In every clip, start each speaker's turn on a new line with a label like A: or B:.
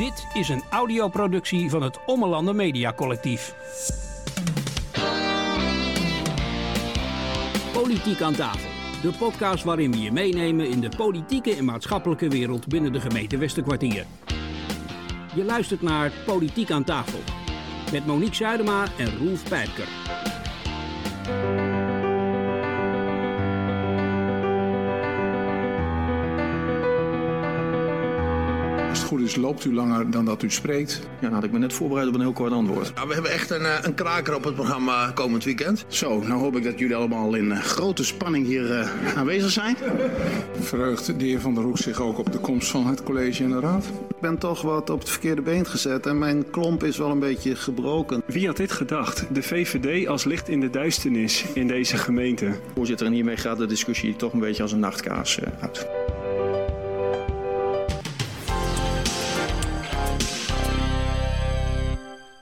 A: Dit is een audioproductie van het Ommelanden Media Collectief. Politiek aan tafel. De podcast waarin we je meenemen in de politieke en maatschappelijke wereld binnen de gemeente Westerkwartier. Je luistert naar Politiek aan tafel. Met Monique Zuidema en Roelf Pijpker.
B: Goed is, loopt u langer dan dat u spreekt.
C: Ja, dan had ik me net voorbereid op een heel kort antwoord.
D: Ja, we hebben echt een, eh, een kraker op het programma komend weekend.
E: Zo, nou hoop ik dat jullie allemaal in eh, grote spanning hier eh, aanwezig zijn.
B: Verheugt de heer Van der Hoek zich ook op de komst van het college en de raad?
E: Ik ben toch wat op het verkeerde been gezet en mijn klomp is wel een beetje gebroken.
F: Wie had dit gedacht? De VVD als licht in de duisternis in deze gemeente.
C: Voorzitter, en hiermee gaat de discussie toch een beetje als een nachtkaars eh, uit.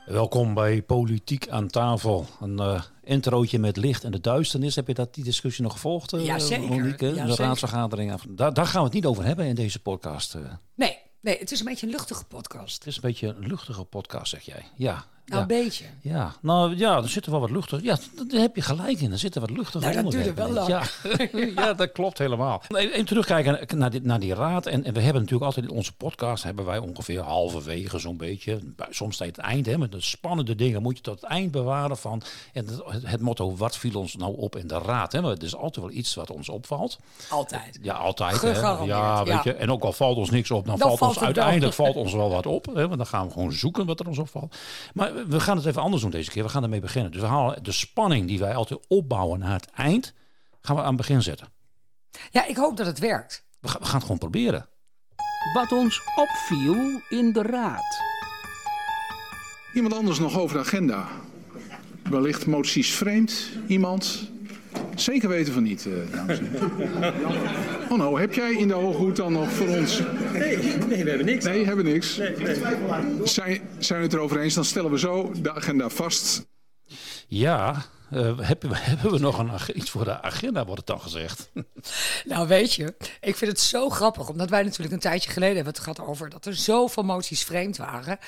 G: Welkom bij Politiek aan tafel. Een uh, introotje met licht en de duisternis. Heb je dat, die discussie nog gevolgd, uh,
H: ja, zeker.
G: Monique?
H: Ja,
G: de
H: zeker.
G: raadsvergadering. Daar, daar gaan we het niet over hebben in deze podcast. Uh.
H: Nee, nee, het is een beetje een luchtige podcast.
G: Het is een beetje een luchtige podcast, zeg jij. Ja.
H: Nou,
G: ja.
H: een beetje.
G: Ja, nou ja, er zitten wel wat luchtig. Ja, daar heb je gelijk in. Er zitten wat luchtige
H: nou, dat duurde wel lang.
G: Ja. ja, dat klopt helemaal. Even terugkijken naar die, naar die raad. En, en, we hebben natuurlijk altijd in onze podcast, hebben wij ongeveer halverwege zo'n beetje, soms steeds het eind, hè, met de spannende dingen moet je tot het eind bewaren van. En het, het motto, wat viel ons nou op in de raad? Hè? Het is altijd wel iets wat ons opvalt.
H: Altijd.
G: Ja, altijd. Hè? Ja, weet
H: ja.
G: je. En ook al valt ons niks op, dan,
H: Dan
G: valt
H: valt
G: ons uiteindelijk valt ons wel wat op. Hè? Want dan gaan we gewoon zoeken wat er ons opvalt. Maar we gaan het even anders doen deze keer. We gaan ermee beginnen. Dus we halen de spanning die wij altijd opbouwen naar het eind, gaan we aan het begin zetten.
H: Ja, ik hoop dat het werkt.
G: We, gaan- we gaan het gewoon proberen.
A: Wat ons opviel in de raad.
B: Iemand anders nog over de agenda? Wellicht moties vreemd? Iemand? Zeker weten van niet, eh, dames en heren. Oh nou, heb jij in de Hoge Hoed dan nog voor ons...
C: Nee, nee, we hebben niks.
B: Nee, hebben niks. Zijn, zijn we het erover eens? Dan stellen we zo de agenda vast.
G: Ja, eh, hebben, we, hebben we nog een, iets voor de agenda, wordt het dan gezegd?
H: Nou, weet je, ik vind het zo grappig, omdat wij natuurlijk een tijdje geleden hebben het gehad over dat er zoveel moties vreemd waren.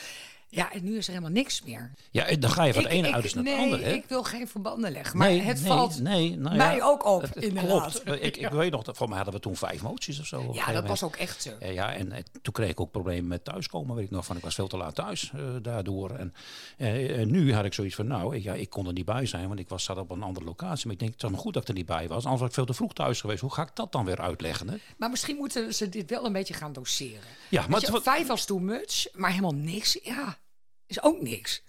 H: Ja, en nu is er helemaal niks meer.
G: Ja, dan ga je van
H: Ik-
G: ene uiterste naar
H: nee,
G: het andere. Hè?
H: ik wil geen verbanden leggen, maar
G: nee,
H: het
G: nee,
H: valt
G: nee, nou
H: mij
G: ja,
H: ook op,
G: het- het
H: inderdaad.
G: Klopt. Ik, ik weet nog, dat voor mij hadden we toen vijf moties of zo. op
H: Ja, dat
G: moment.
H: was ook echt zo.
G: Ja, en, eh, toen kreeg ik ook problemen met thuiskomen, weet ik nog van. Ik was veel te laat thuis eh, daardoor. En, en nu had ik zoiets van, nou, ik, ja, ik kon er niet bij zijn, want ik was, zat op een andere locatie. Maar ik denk, het was maar goed dat ik er niet bij was. Anders was ik veel te vroeg thuis geweest. Hoe ga ik dat dan weer uitleggen? Hè?
H: Maar misschien moeten ze dit wel een beetje gaan doseren.
G: Ja,
H: Maar
G: het,
H: vijf was too much, maar helemaal niks. Ja, is ook niks.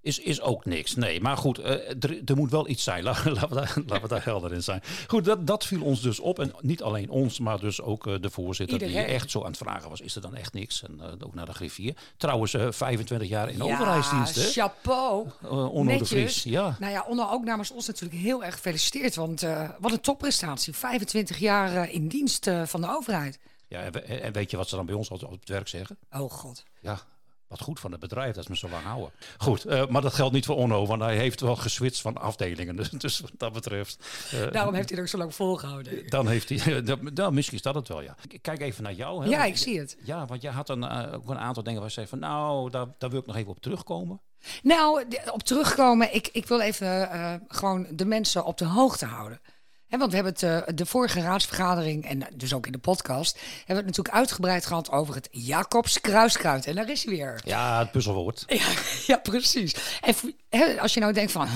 G: is, is ook niks. Nee, maar goed, eh, er, er moet wel iets zijn. Laten we daar, laten we daar helder in zijn. Goed, dat, dat viel ons dus op. En niet alleen ons, maar dus ook eh, de voorzitter. Die echt zo aan het vragen was, is er dan echt niks? En eh, ook naar de griffier. Trouwens, eh 25 jaar in
H: ja,
G: overheidsdienst, hè?
H: chapeau.
G: Eh, Onno de. Vries, ja.
H: Nou ja, Onno ook namens ons natuurlijk heel erg gefeliciteerd. Want wat een topprestatie. 25 jaar in dienst van de overheid.
G: ja en weet je wat ze dan bij ons altijd op het werk zeggen?
H: Oh god.
G: Ja, wat goed van het bedrijf dat ze me zo lang houden. Goed, eh, maar dat geldt niet voor Onno, want hij heeft wel geswitcht van afdelingen. Dus, dus wat dat betreft... eh,
H: Daarom heeft hij er ook zo lang volgehouden.
G: Dan heeft hij, nou, misschien is dat het wel, ja. Ik Kijk even naar jou. Hè,
H: Ja, ik zie het.
G: Ja, want jij had een, eh, ook een aantal dingen waar je zei van, nou, daar, daar wil ik nog even op terugkomen.
H: Nou, op terugkomen. Ik, ik wil even gewoon de mensen op de hoogte houden. Want we hebben het eh, de vorige raadsvergadering en dus ook in de podcast... hebben we het natuurlijk uitgebreid gehad over het Jacobs kruiskruid. En daar is hij weer.
G: Ja, het puzzelwoord.
H: Ja, ja, precies. En als je nou denkt van,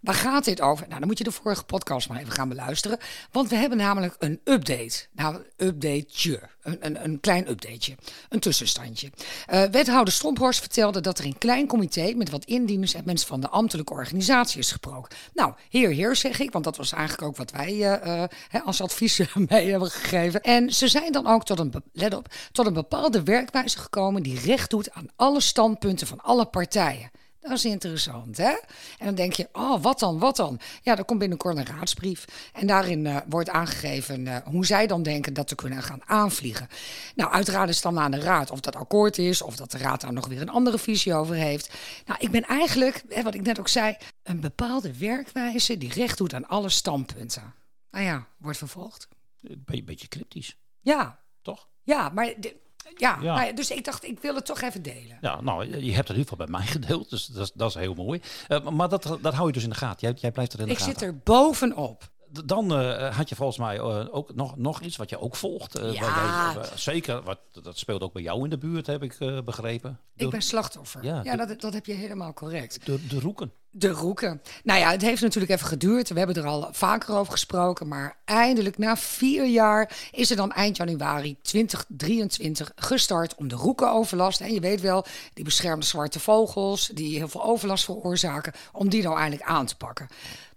H: waar gaat dit over? Nou, dan moet je de vorige podcast maar even gaan beluisteren. Want we hebben namelijk een update. Nou, updateje. Een, een, een klein updateje. Een tussenstandje. Eh, wethouder Stomphorst vertelde dat er een klein comité... met wat indieners en mensen van de ambtelijke organisatie is gesproken. Nou, heer, heer, zeg ik. Want dat was eigenlijk ook wat wij eh, eh, als advies mee hebben gegeven. En ze zijn dan ook tot een, let op, tot een bepaalde werkwijze gekomen... die recht doet aan alle standpunten van alle partijen. Dat is interessant, hè? En dan denk je, oh, wat dan, wat dan? Ja, er komt binnenkort een raadsbrief. En daarin eh, wordt aangegeven eh, hoe zij dan denken dat te kunnen gaan aanvliegen. Nou, uiteraard is het dan aan de raad of dat akkoord is... of dat de raad daar nog weer een andere visie over heeft. Nou, ik ben eigenlijk, hè, wat ik net ook zei... een bepaalde werkwijze die recht doet aan alle standpunten. Nou ja, wordt vervolgd.
G: Een beetje, beetje cryptisch,
H: Ja,
G: toch?
H: ja, maar de- Ja, nou dus ik dacht, ik wil het toch even delen.
G: Ja, nou, je hebt het in ieder geval bij mij gedeeld, dus dat is, dat is heel mooi. Eh, maar dat, dat hou je dus in de gaten. Jij, jij blijft er in de
H: Ik
G: gaten.
H: zit er bovenop.
G: Dan eh, had je volgens mij eh, ook nog, nog iets wat je ook volgt. eh,
H: Ja.
G: zeker, wat, dat speelt ook bij jou in de buurt, heb ik begrepen. De,
H: Ik ben slachtoffer.
G: Ja,
H: Ja,
G: de-
H: dat, dat heb je helemaal correct.
G: de, de roeken.
H: De roeken. Nou ja, het heeft natuurlijk even geduurd. We hebben er al vaker over gesproken. Maar eindelijk, na vier jaar, is er dan eind januari 2023 gestart om de roekenoverlast. En je weet wel, die beschermde zwarte vogels, die heel veel overlast veroorzaken, om die nou eindelijk aan te pakken.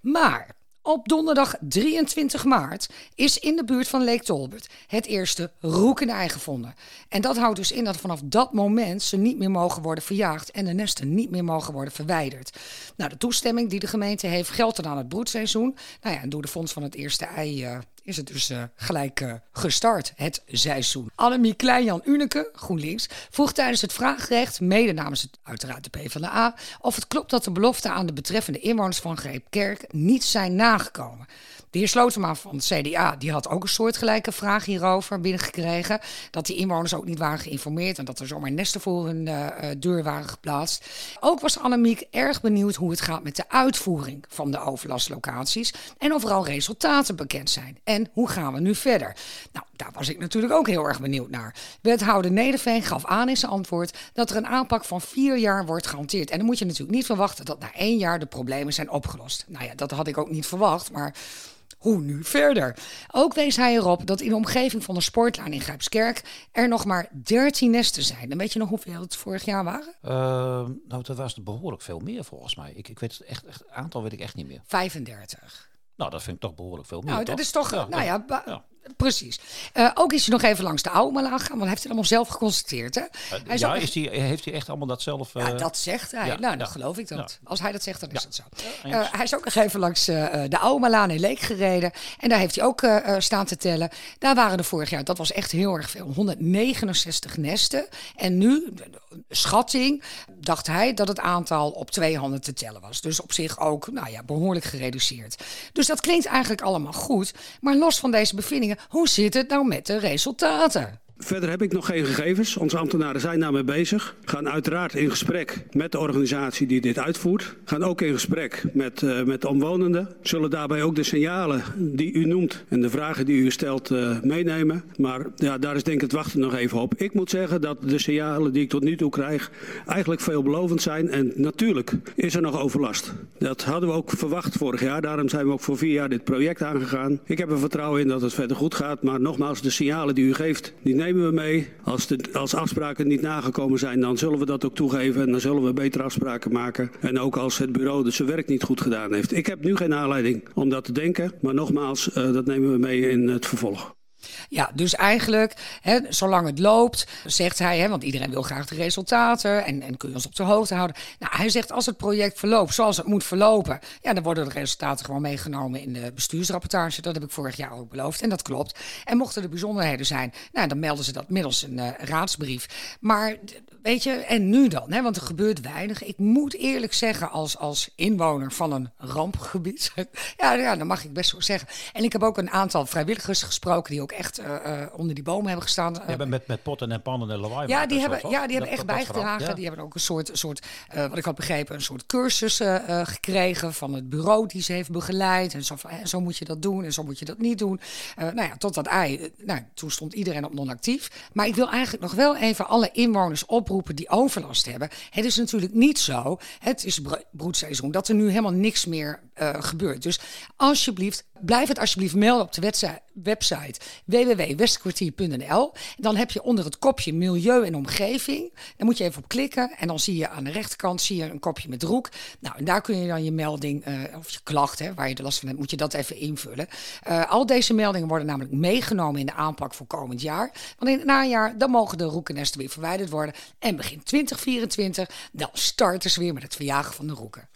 H: Maar op donderdag 23 maart is in de buurt van Lake Tolbert het eerste roekenei gevonden. En dat houdt dus in dat vanaf dat moment ze niet meer mogen worden verjaagd en de nesten niet meer mogen worden verwijderd. Nou, de toestemming die de gemeente heeft geldt dan aan het broedseizoen. Nou ja, en door de fonds van het eerste ei eh, is het dus eh, gelijk eh, gestart, het seizoen. Annemie Kleinjan Uneke, GroenLinks, vroeg tijdens het vraagrecht, mede namens het, uiteraard de PvdA, of het klopt dat de beloften aan de betreffende inwoners van Greepkerk niet zijn nagekomen. De heer Slotema van het CDA die had ook een soortgelijke vraag hierover binnengekregen. Dat die inwoners ook niet waren geïnformeerd en dat er zomaar nesten voor hun eh, eh, deur waren geplaatst. Ook was Annemiek erg benieuwd hoe het gaat met de uitvoering van de overlastlocaties. En of er al resultaten bekend zijn. En hoe gaan we nu verder? Nou, daar was ik natuurlijk ook heel erg benieuwd naar. Wethouder Nederveen gaf aan in zijn antwoord dat er een aanpak van vier jaar wordt gehanteerd. En dan moet je natuurlijk niet verwachten dat na één jaar de problemen zijn opgelost. Nou ja, dat had ik ook niet verwacht, maar hoe nu verder? Ook wees hij erop dat in de omgeving van de sportlaan in Grijpskerk er nog maar 13 nesten zijn. En weet je nog hoeveel het vorig jaar waren?
G: Eh, nou, dat was behoorlijk veel meer volgens mij. Ik, ik weet het echt, echt, aantal weet ik echt niet meer.
H: 35.
G: Nou, dat vind ik toch behoorlijk veel meer.
H: Nou, dat is toch. nou ja,
G: ja.
H: Precies. Eh, ook is hij nog even langs de oude gegaan, want hij heeft het allemaal zelf geconstateerd. Hè? hij is
G: ja,
H: echt-
G: is die, heeft hij echt allemaal dat zelf...
H: Ja,
G: eh,
H: dat zegt hij.
G: ja,
H: nou, dan
G: ja.
H: geloof ik dat. Als hij dat zegt, dan is het zo. Eh, hij is ook nog even langs eh, eh, de oude Malaan in Leek gereden. En daar heeft hij ook eh, eh, staan te tellen. Daar waren er vorig jaar, dat was echt heel erg veel, 169 nesten. En nu, schatting, dacht hij dat het aantal op twee handen te tellen was. Dus op zich ook, nou ja, behoorlijk gereduceerd. Dus dat klinkt eigenlijk allemaal goed. Maar los van deze bevindingen, hoe zit het nou met de resultaten?
I: Verder heb ik nog geen gegevens. Onze ambtenaren zijn daarmee bezig. Gaan uiteraard in gesprek met de organisatie die dit uitvoert. Gaan ook in gesprek met, eh, met de omwonenden. Zullen daarbij ook de signalen die u noemt en de vragen die u stelt eh, meenemen. Maar ja, daar is denk ik het wachten nog even op. Ik moet zeggen dat de signalen die ik tot nu toe krijg eigenlijk veelbelovend zijn. En natuurlijk is er nog overlast. Dat hadden we ook verwacht vorig jaar. Daarom zijn we ook voor vier jaar dit project aangegaan. Ik heb er vertrouwen in dat het verder goed gaat. Maar nogmaals, de signalen die u geeft, die nemen we mee. Als, de, als afspraken niet nagekomen zijn, dan zullen we dat ook toegeven. En dan zullen we betere afspraken maken. En ook als het bureau dus zijn werk niet goed gedaan heeft. Ik heb nu geen aanleiding om dat te denken. Maar nogmaals, eh, dat nemen we mee in het vervolg.
H: Ja, dus eigenlijk, hè, zolang het loopt, zegt hij, hè, want iedereen wil graag de resultaten en, en kun je ons op de hoogte houden. Nou, hij zegt als het project verloopt zoals het moet verlopen, ja, dan worden de resultaten gewoon meegenomen in de bestuursrapportage. Dat heb ik vorig jaar ook beloofd en dat klopt. En mochten er bijzonderheden zijn, nou, dan melden ze dat middels een eh, raadsbrief. Maar weet je, en nu dan? Hè, want er gebeurt weinig. Ik moet eerlijk zeggen, als, als inwoner van een rampgebied, ja, ja, dat mag ik best zo zeggen. En ik heb ook een aantal vrijwilligers gesproken die ook echt eh, eh, onder die bomen hebben gestaan.
G: Bent met, met potten en pannen en lawaai.
H: Ja, die
G: en
H: hebben, ja, die hebben
G: Dat-
H: echt
G: dat-
H: bijgedragen.
G: ja.
H: Die hebben ook een soort, soort eh, wat ik had begrepen, een soort cursus gekregen van het bureau die ze heeft begeleid. En zo, van, zo moet je dat doen en zo moet je dat niet doen. Nou ja, tot dat ei. nou, toen stond iedereen op non-actief. Maar ik wil eigenlijk nog wel even alle inwoners oproepen die overlast hebben. Het is natuurlijk niet zo, het is bro- broedseizoen, dat er nu helemaal niks meer gebeurt. Dus alsjeblieft, blijf het alsjeblieft melden op de website www.westkwartier.nl. Dan heb je onder het kopje milieu en omgeving. Dan moet je even op klikken en dan zie je aan de rechterkant zie je een kopje met roek. Nou, en daar kun je dan je melding eh, of je klacht, hè, waar je de last van hebt, moet je dat even invullen. Eh, al deze meldingen worden namelijk meegenomen in de aanpak voor komend jaar. Want in het najaar, dan mogen de roekennesten weer verwijderd worden. En begin 2024, dan starten ze weer met het verjagen van de roeken.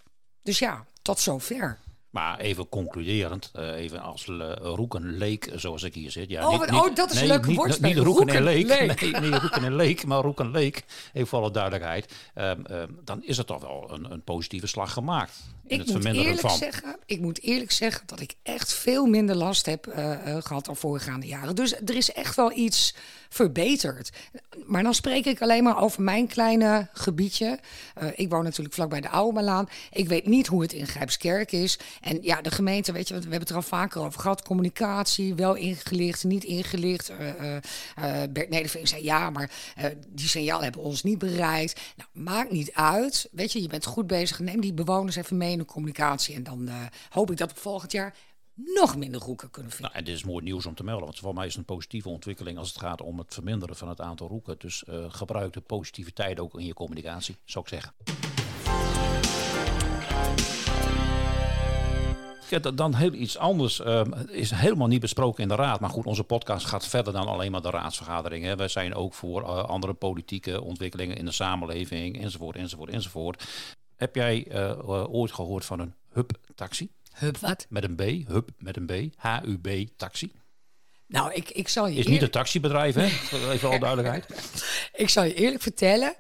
H: Dus ja, tot zover.
G: Maar even concluderend, eh, even als uh, Roeken Leek, zoals ik hier zit. Ja,
H: Oh, oh, dat is een leuke woordspeling.
G: Niet Roeken en
H: Roeken
G: Leek,
H: Leek.
G: nee, Roeken en Leek, maar Roeken Leek, even voor alle duidelijkheid. Ehm, ehm, dan is er toch wel een, een positieve slag gemaakt.
H: Ik
G: het
H: moet, eerlijk
G: van.
H: zeggen, ik moet eerlijk zeggen dat ik echt veel minder last heb eh, eh, gehad dan voorgaande jaren. Dus er is echt wel iets verbeterd. Maar dan spreek ik alleen maar over mijn kleine gebiedje. Eh, ik woon natuurlijk vlakbij de Oude Malaan. Ik weet niet hoe het in Grijpskerk is. En ja, de gemeente, weet je, we hebben het er al vaker over gehad. Communicatie, wel ingelicht, niet ingelicht. Eh, Bert Nederveen zei ja, maar die signalen hebben ons niet bereikt. Nou, maakt niet uit. Weet je, je bent goed bezig. Neem die bewoners even mee de communicatie. En dan eh, hoop ik dat we volgend jaar nog minder roeken kunnen vinden.
G: Nou, en dit is mooi nieuws om te melden, want voor mij is het een positieve ontwikkeling als het gaat om het verminderen van het aantal roeken. Dus eh, gebruik de positiviteit ook in je communicatie, zou ik zeggen. Ja, da- dan heel iets anders ehm, is helemaal niet besproken in de raad. Maar goed, onze podcast gaat verder dan alleen maar de raadsvergaderingen. Wij zijn ook voor eh, andere politieke ontwikkelingen in de samenleving, enzovoort, enzovoort, enzovoort. Heb jij eh, eh, ooit gehoord van een hub-taxi?
H: Hup, wat?
G: Met een B, hub met een B, H-U-B, taxi.
H: Nou, ik, ik zal je
G: Is niet een taxibedrijf, hè? Even al duidelijkheid.
H: Ik zal je eerlijk vertellen.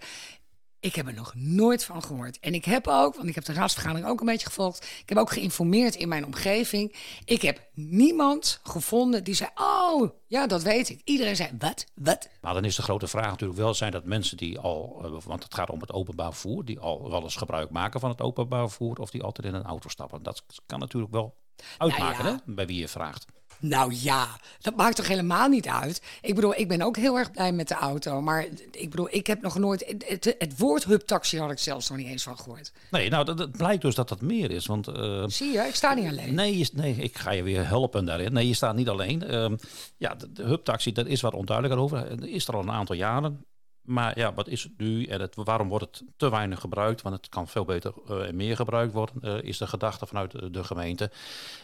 H: Ik heb er nog nooit van gehoord. En ik heb ook, want ik heb de raadsvergadering ook een beetje gevolgd. Ik heb ook geïnformeerd in mijn omgeving. Ik heb niemand gevonden die zei: Oh, ja, dat weet ik. Iedereen zei: Wat? Wat?
G: Maar dan is de grote vraag natuurlijk wel: zijn dat mensen die al, eh, want het gaat om het openbaar vervoer, die al wel eens gebruik maken van het openbaar vervoer, of die altijd in een auto stappen? Dat kan natuurlijk wel uitmaken,
H: Nou ja.
G: hè? Bij wie je vraagt.
H: Nou ja, dat maakt toch helemaal niet uit. Ik bedoel, ik ben ook heel erg blij met de auto. Maar ik bedoel, ik heb nog nooit. Het, woord hubtaxi had ik zelfs nog niet eens van gehoord.
G: Nee, nou, dat, het blijkt dus dat dat meer is. Want, eh,
H: Zie je, ik sta niet alleen.
G: Nee, je- nee, ik ga je weer helpen daarin. Nee, je staat niet alleen. Ehm, ja, de, de hubtaxi, daar is wat onduidelijker over. Is er al een aantal jaren. Maar ja, wat is het nu en het, waarom wordt het te weinig gebruikt? Want het kan veel beter eh, en meer gebruikt worden, eh, is de gedachte vanuit de, de gemeente.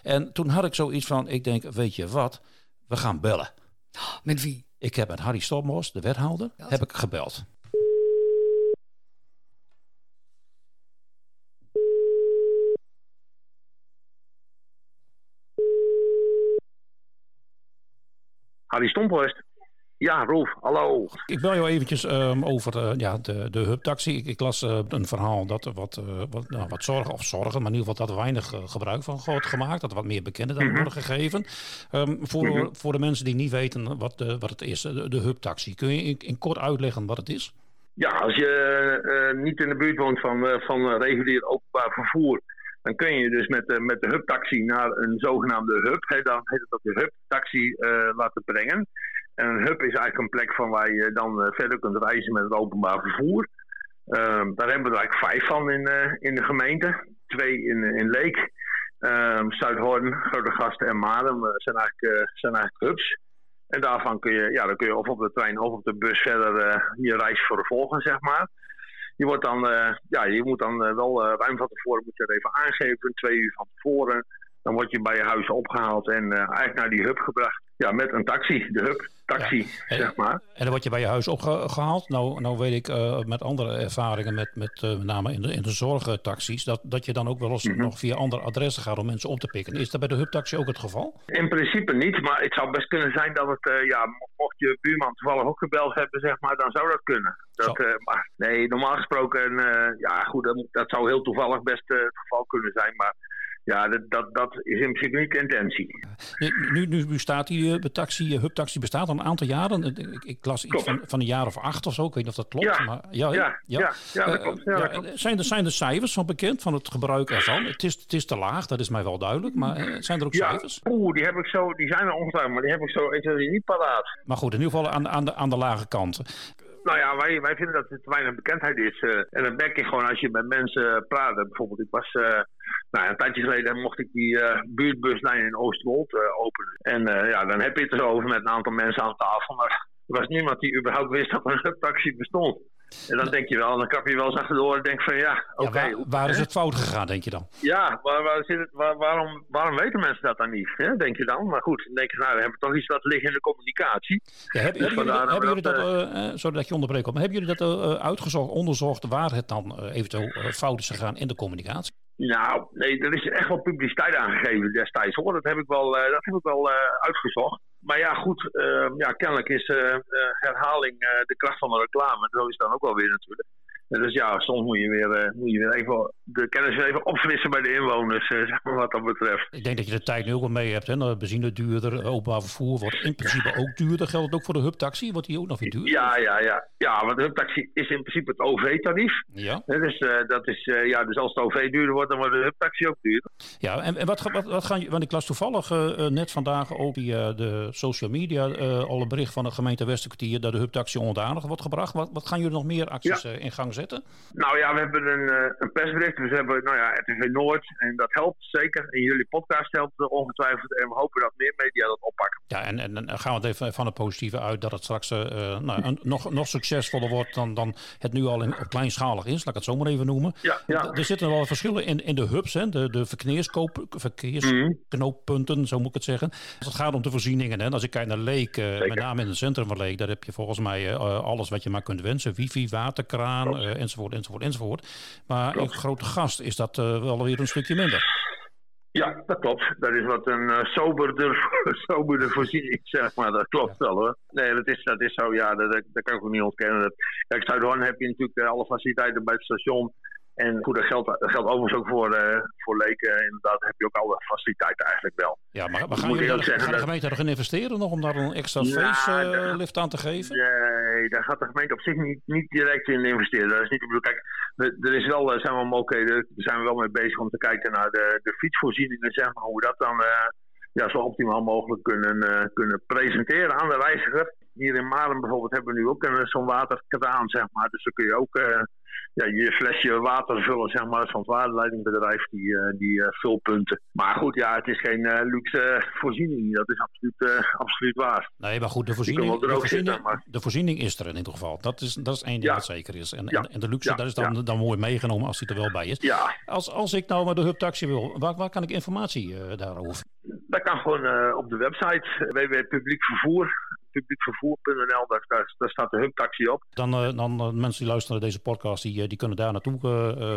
G: En toen had ik zoiets van, ik denk, weet je wat, we gaan bellen.
H: Met wie?
G: Ik heb met Harry Stopmos, de wethouder, heb ik gebeld.
J: Harry Stomphorst. Ja, Rolf, hallo.
G: Ik bel jou eventjes ehm, over eh, ja, de, de hubtaxi. Ik, ik las eh, een verhaal dat er wat, eh, wat, nou, wat zorgen, of zorgen, maar in ieder geval dat er weinig gebruik van wordt gemaakt. Dat er wat meer bekende dan
J: Mhm.
G: worden gegeven. Ehm, voor,
J: Mhm.
G: voor de mensen die niet weten wat, de, wat het is, de, de hubtaxi. Kun je in, in kort uitleggen wat het is?
J: Ja, als je niet in de buurt woont van, van regulier openbaar vervoer, dan kun je dus met, de met de hubtaxi naar een zogenaamde hub, dan heet het dat de hubtaxi laten brengen. En een hub is eigenlijk een plek van waar je dan eh, verder kunt reizen met het openbaar vervoer. Ehm, daar hebben we er eigenlijk vijf van in, eh, in de gemeente. Twee in, in Leek, Ehm Zuidhoorn, Grotegasten en Marum eh, zijn, eigenlijk, eh, zijn eigenlijk hubs. En daarvan kun je, ja, dan kun je of op de trein of op de bus verder eh, je reis vervolgen, zeg maar. Je, wordt dan, eh, ja, je moet dan eh, wel eh, ruim van tevoren moet je even aangeven, twee uur van tevoren. Dan word je bij je huis opgehaald en eh, eigenlijk naar die hub gebracht. Ja, met een taxi, de hub taxi, zeg maar.
G: En dan word je bij je huis opgehaald. Nou, nou weet ik eh, met andere ervaringen, met, met, met name in de, in de zorgtaxis, dat, dat je dan ook wel eens
J: Mhm.
G: nog via andere adressen gaat om mensen op te pikken. Is dat bij de hubtaxi ook het geval?
J: In principe niet, maar het zou best kunnen zijn dat het, eh, ja, mo- mocht je buurman toevallig ook gebeld hebben, zeg maar, dan zou dat kunnen. Dat, maar nee, normaal gesproken, ja goed, dat, dat zou heel toevallig best het geval kunnen zijn, maar ja, dat, dat, dat is in principe niet de intentie.
G: Nu, nu, bestaat die eh, taxi, eh, hubtaxi bestaat al een aantal jaren. Ik, ik, las iets van, van een jaar of acht of zo. Ik weet niet of dat klopt.
J: Ja,
G: maar, ja,
J: ja, ja, ja, dat
G: Eh,
J: klopt, ja, dat klopt.
G: Zijn, er, zijn er cijfers van bekend van het gebruik ervan? Het is, het is te laag, dat is mij wel duidelijk. Maar zijn er ook
J: Ja,
G: cijfers?
J: oeh, die heb ik zo, die zijn er ongetwijfeld, maar die heb ik zo ik niet paraat.
G: Maar goed, in ieder geval aan, aan, de, aan de lage kant.
J: Nou ja, wij, wij vinden dat er te weinig bekendheid is. eh, en dan merk je gewoon als je met mensen praat. Bijvoorbeeld, ik was eh, nou, een tijdje geleden mocht ik die eh, buurtbuslijn in Oostwold eh, openen. En eh, ja, dan heb je het erover met een aantal mensen aan tafel. Maar er was niemand die überhaupt wist dat er een taxi bestond. En dan denk je wel, dan krap je wel eens achterdoor en denk van ja, oké.
G: Ja, waar, waar is het fout gegaan, denk je dan?
J: Ja, waar, waar zit het, waar- waarom, waarom weten mensen dat dan niet? Hè? Denk je dan? Maar goed, dan denk je, nou, dan hebben we toch iets dat liggen in de communicatie.
G: Ja, heb-
J: Dus
G: hebben jullie, hebben jullie dat,
J: dat,
G: eh, eh, sorry dat je onderbreekt, maar hebben jullie dat eh, uitgezocht, onderzocht waar het dan eh, eventueel eh, fout is gegaan in de communicatie?
J: Nou, nee, er is echt wel publiciteit aangegeven destijds hoor. Dat heb ik wel, eh, dat heb ik wel eh, uitgezocht. Maar ja, goed, eh, ja, kennelijk is eh, eh, herhaling eh, de kracht van de reclame. Zo is het dan ook wel weer natuurlijk. Dus ja, soms moet je weer, moet je weer even de kennis even opfrissen bij de inwoners, eh, zeg maar wat dat betreft.
G: Ik denk dat je de tijd nu ook wel mee hebt. Hè? De benzine duurder, openbaar vervoer wordt in principe ook duurder. Geldt het ook voor de hubtaxi? Wordt die ook nog weer duurder?
J: Ja, ja, ja. ja want de hubtaxi is in principe het OV-tarief.
G: Ja.
J: Dus, uh, dat is, uh, ja, dus als het OV duurder wordt, dan wordt de hubtaxi ook duurder.
G: Ja, en, en wat, wat, wat gaan Want ik las toevallig uh, net vandaag ook via de social media al een bericht van de gemeente Westerkwartier dat de hubtaxi onder wordt gebracht. Wat, wat gaan jullie nog meer acties ja. in gang zetten?
J: Nou ja, we hebben een, een persbericht. Dus we hebben nou ja, RTV Noord en dat helpt zeker. En jullie podcast helpt ongetwijfeld. En we hopen dat meer media dat oppakken.
G: Ja, en, en, en gaan we het even van het positieve uit dat het straks nou, een, nog, nog succesvoller wordt dan, dan het nu al in, kleinschalig is. Laat ik het zo maar even noemen.
J: Ja, ja.
G: Er zitten wel verschillen in, in de hubs, hè, de, de verkeersknooppunten, mm. zo moet ik het zeggen. Als het gaat om de voorzieningen. Hè. Als ik kijk naar Leek, uh, met name in het centrum van Leek, daar heb je volgens mij uh, alles wat je maar kunt wensen. Wifi, waterkraan, uh, enzovoort, enzovoort, enzovoort. Maar in grote gast is dat wel weer een stukje minder.
J: Ja, dat klopt. Dat is wat een uh, soberder, soberder voorziening, zeg maar. Dat klopt wel hoor. Nee, dat is, dat is zo, ja, dat, dat kan ik ook niet ontkennen. Dat, kijk, Zuidhoorn heb je natuurlijk alle faciliteiten bij het station. En goed, dat geldt, dat geldt overigens ook voor, uh, voor leken. Inderdaad, heb je ook alle faciliteiten eigenlijk wel.
G: Ja, maar, maar gaan, jullie, gaan de gemeente er in investeren nog om daar een extra
J: Ja,
G: facelift aan te geven?
J: Nee, daar gaat de gemeente op zich niet, niet direct in investeren. Dat is niet de bedoeling. Kijk, er is wel, zijn wel mogelijkheden, daar zijn we wel mee bezig om te kijken naar de, de fietsvoorzieningen, zeg maar, hoe we dat dan uh, ja, zo optimaal mogelijk kunnen, kunnen presenteren aan de reiziger. Hier in Maren bijvoorbeeld hebben we nu ook zo'n waterkraan, zeg maar. Dus dan kun je ook ja, je flesje water vullen, zeg maar, van het waterleidingbedrijf, die, uh, die uh, vulpunten. Maar goed, ja, het is geen uh, luxe voorziening. Dat is absoluut, absoluut waar.
G: Nee, maar goed, de voorziening, de voorziening, zitten, maar... de voorziening is er in ieder geval. Dat is, dat is één ding ja. dat zeker is. En, ja. en, en, de luxe,
J: ja.
G: dat is dan, dan mooi meegenomen als die er wel bij is. Als, als ik nou met de hubtaxi wil, waar, waar kan ik informatie daarover?
J: Dat kan gewoon op de website www.publiekvervoer publiekvervoer.nl, daar, daar, daar, staat de hubtaxi op.
G: Dan, uh, dan uh, mensen die luisteren naar deze podcast, die, die kunnen daar naartoe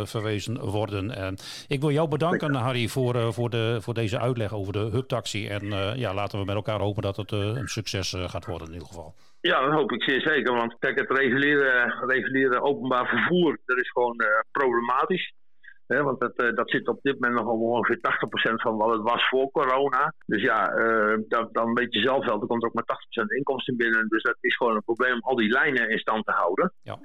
G: verwezen worden. En ik wil jou bedanken, Harry, voor, voor, de, voor deze uitleg over de hubtaxi. En ja, laten we met elkaar hopen dat het een succes gaat worden in ieder geval.
J: Ja, dat hoop ik zeer zeker. Want kijk, het reguliere, reguliere openbaar vervoer, dat is gewoon problematisch. He, want dat, uh, dat zit op dit moment nog ongeveer 80% van wat het was voor corona. Dus ja, uh, dat, dan weet je zelf wel, er komt ook maar 80% inkomsten binnen. Dus dat is gewoon een probleem om al die lijnen in stand te houden.
G: Ja.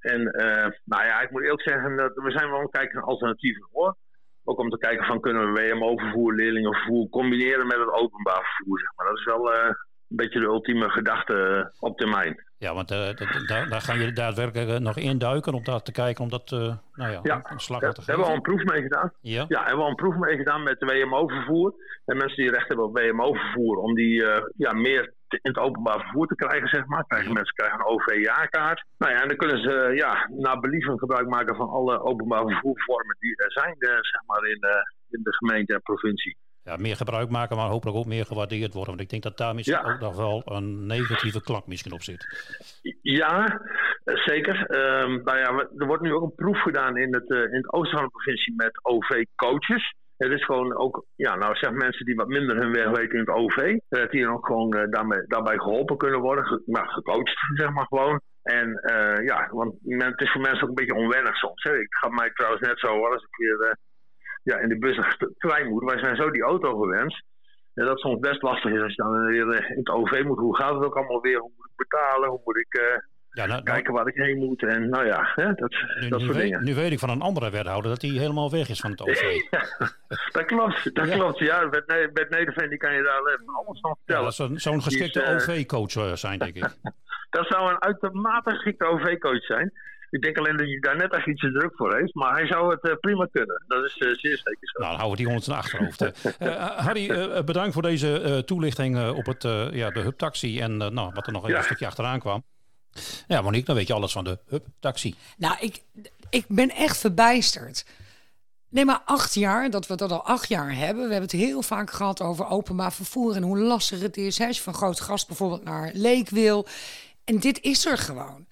J: En uh, nou ja, ik moet eerlijk zeggen, dat we zijn wel aan het kijken naar alternatieven hoor. Ook om te kijken van kunnen we WMO-vervoer, leerlingenvervoer combineren met het openbaar vervoer. Zeg maar. Dat is wel een beetje de ultieme gedachte op termijn.
G: Ja, want uh, daar, daar gaan jullie daadwerkelijk nog induiken om daar te kijken om dat uh, nou ja,
J: ja,
G: een slag
J: ja,
G: te geven.
J: hebben we al een proef mee gedaan.
G: Ja?
J: ja, hebben we al een proef mee gedaan met WMO-vervoer. En mensen die recht hebben op WMO-vervoer, om die uh, ja, meer te, in het openbaar vervoer te krijgen, zeg maar. Krijgen mensen krijgen een OV-jaarkaart. Nou ja, en dan kunnen ze ja, naar believen gebruik maken van alle openbaar vervoervormen die er zijn, zeg maar, in, in de gemeente en provincie
G: ja, meer gebruik maken, maar hopelijk ook meer gewaardeerd worden. Want ik denk dat daar misschien ja. ook nog wel een negatieve klank misschien op zit.
J: Ja, zeker. Um, nou ja, er wordt nu ook een proef gedaan in het, uh, in het oosten van de provincie met OV-coaches. Het is gewoon ook, ja, nou zeg mensen die wat minder hun weg weten in het OV, dat die dan ook gewoon uh, daarmee, daarbij geholpen kunnen worden, ge maar gecoacht, zeg maar gewoon. En uh, ja, want het is voor mensen ook een beetje onwennig soms. Hè. Ik ga mij trouwens net zo als ik weer ja, in de bus naar trein moet. Wij zijn zo die auto gewend. Ja, dat soms best lastig is als je dan weer in het OV moet. Hoe gaat het ook allemaal weer? Hoe moet ik betalen? Hoe moet ik uh, ja, nou, kijken waar ik heen moet? En nou ja, hè, dat,
G: nu,
J: dat
G: nu
J: soort
G: weet,
J: dingen.
G: Nu weet ik van een andere wethouder dat hij helemaal weg is van het OV.
J: ja, dat klopt, dat ja. klopt. Ja, met, met Nederveen die kan je daar alles van vertellen.
G: Dat zou zo'n geschikte uh, OV-coach zijn, denk ik.
J: dat zou een uitermate geschikte OV-coach zijn. Ik denk alleen dat hij daar net echt iets te druk voor heeft. Maar hij zou het uh, prima kunnen. Dat is uh, zeer zeker zo.
G: Nou, dan houden we die ons in achterhoofd. uh, Harry, bedankt voor deze toelichting op het, ja, de hubtaxi. En nou, wat er nog ja. een stukje achteraan kwam. Ja, Monique, dan weet je alles van de hubtaxi.
H: Nou, ik, ik ben echt verbijsterd. Nee, maar acht jaar, dat we dat al acht jaar hebben. We hebben het heel vaak gehad over openbaar vervoer en hoe lastig het is. Hè, als je van groot gast bijvoorbeeld naar Leek wil. En dit is er gewoon.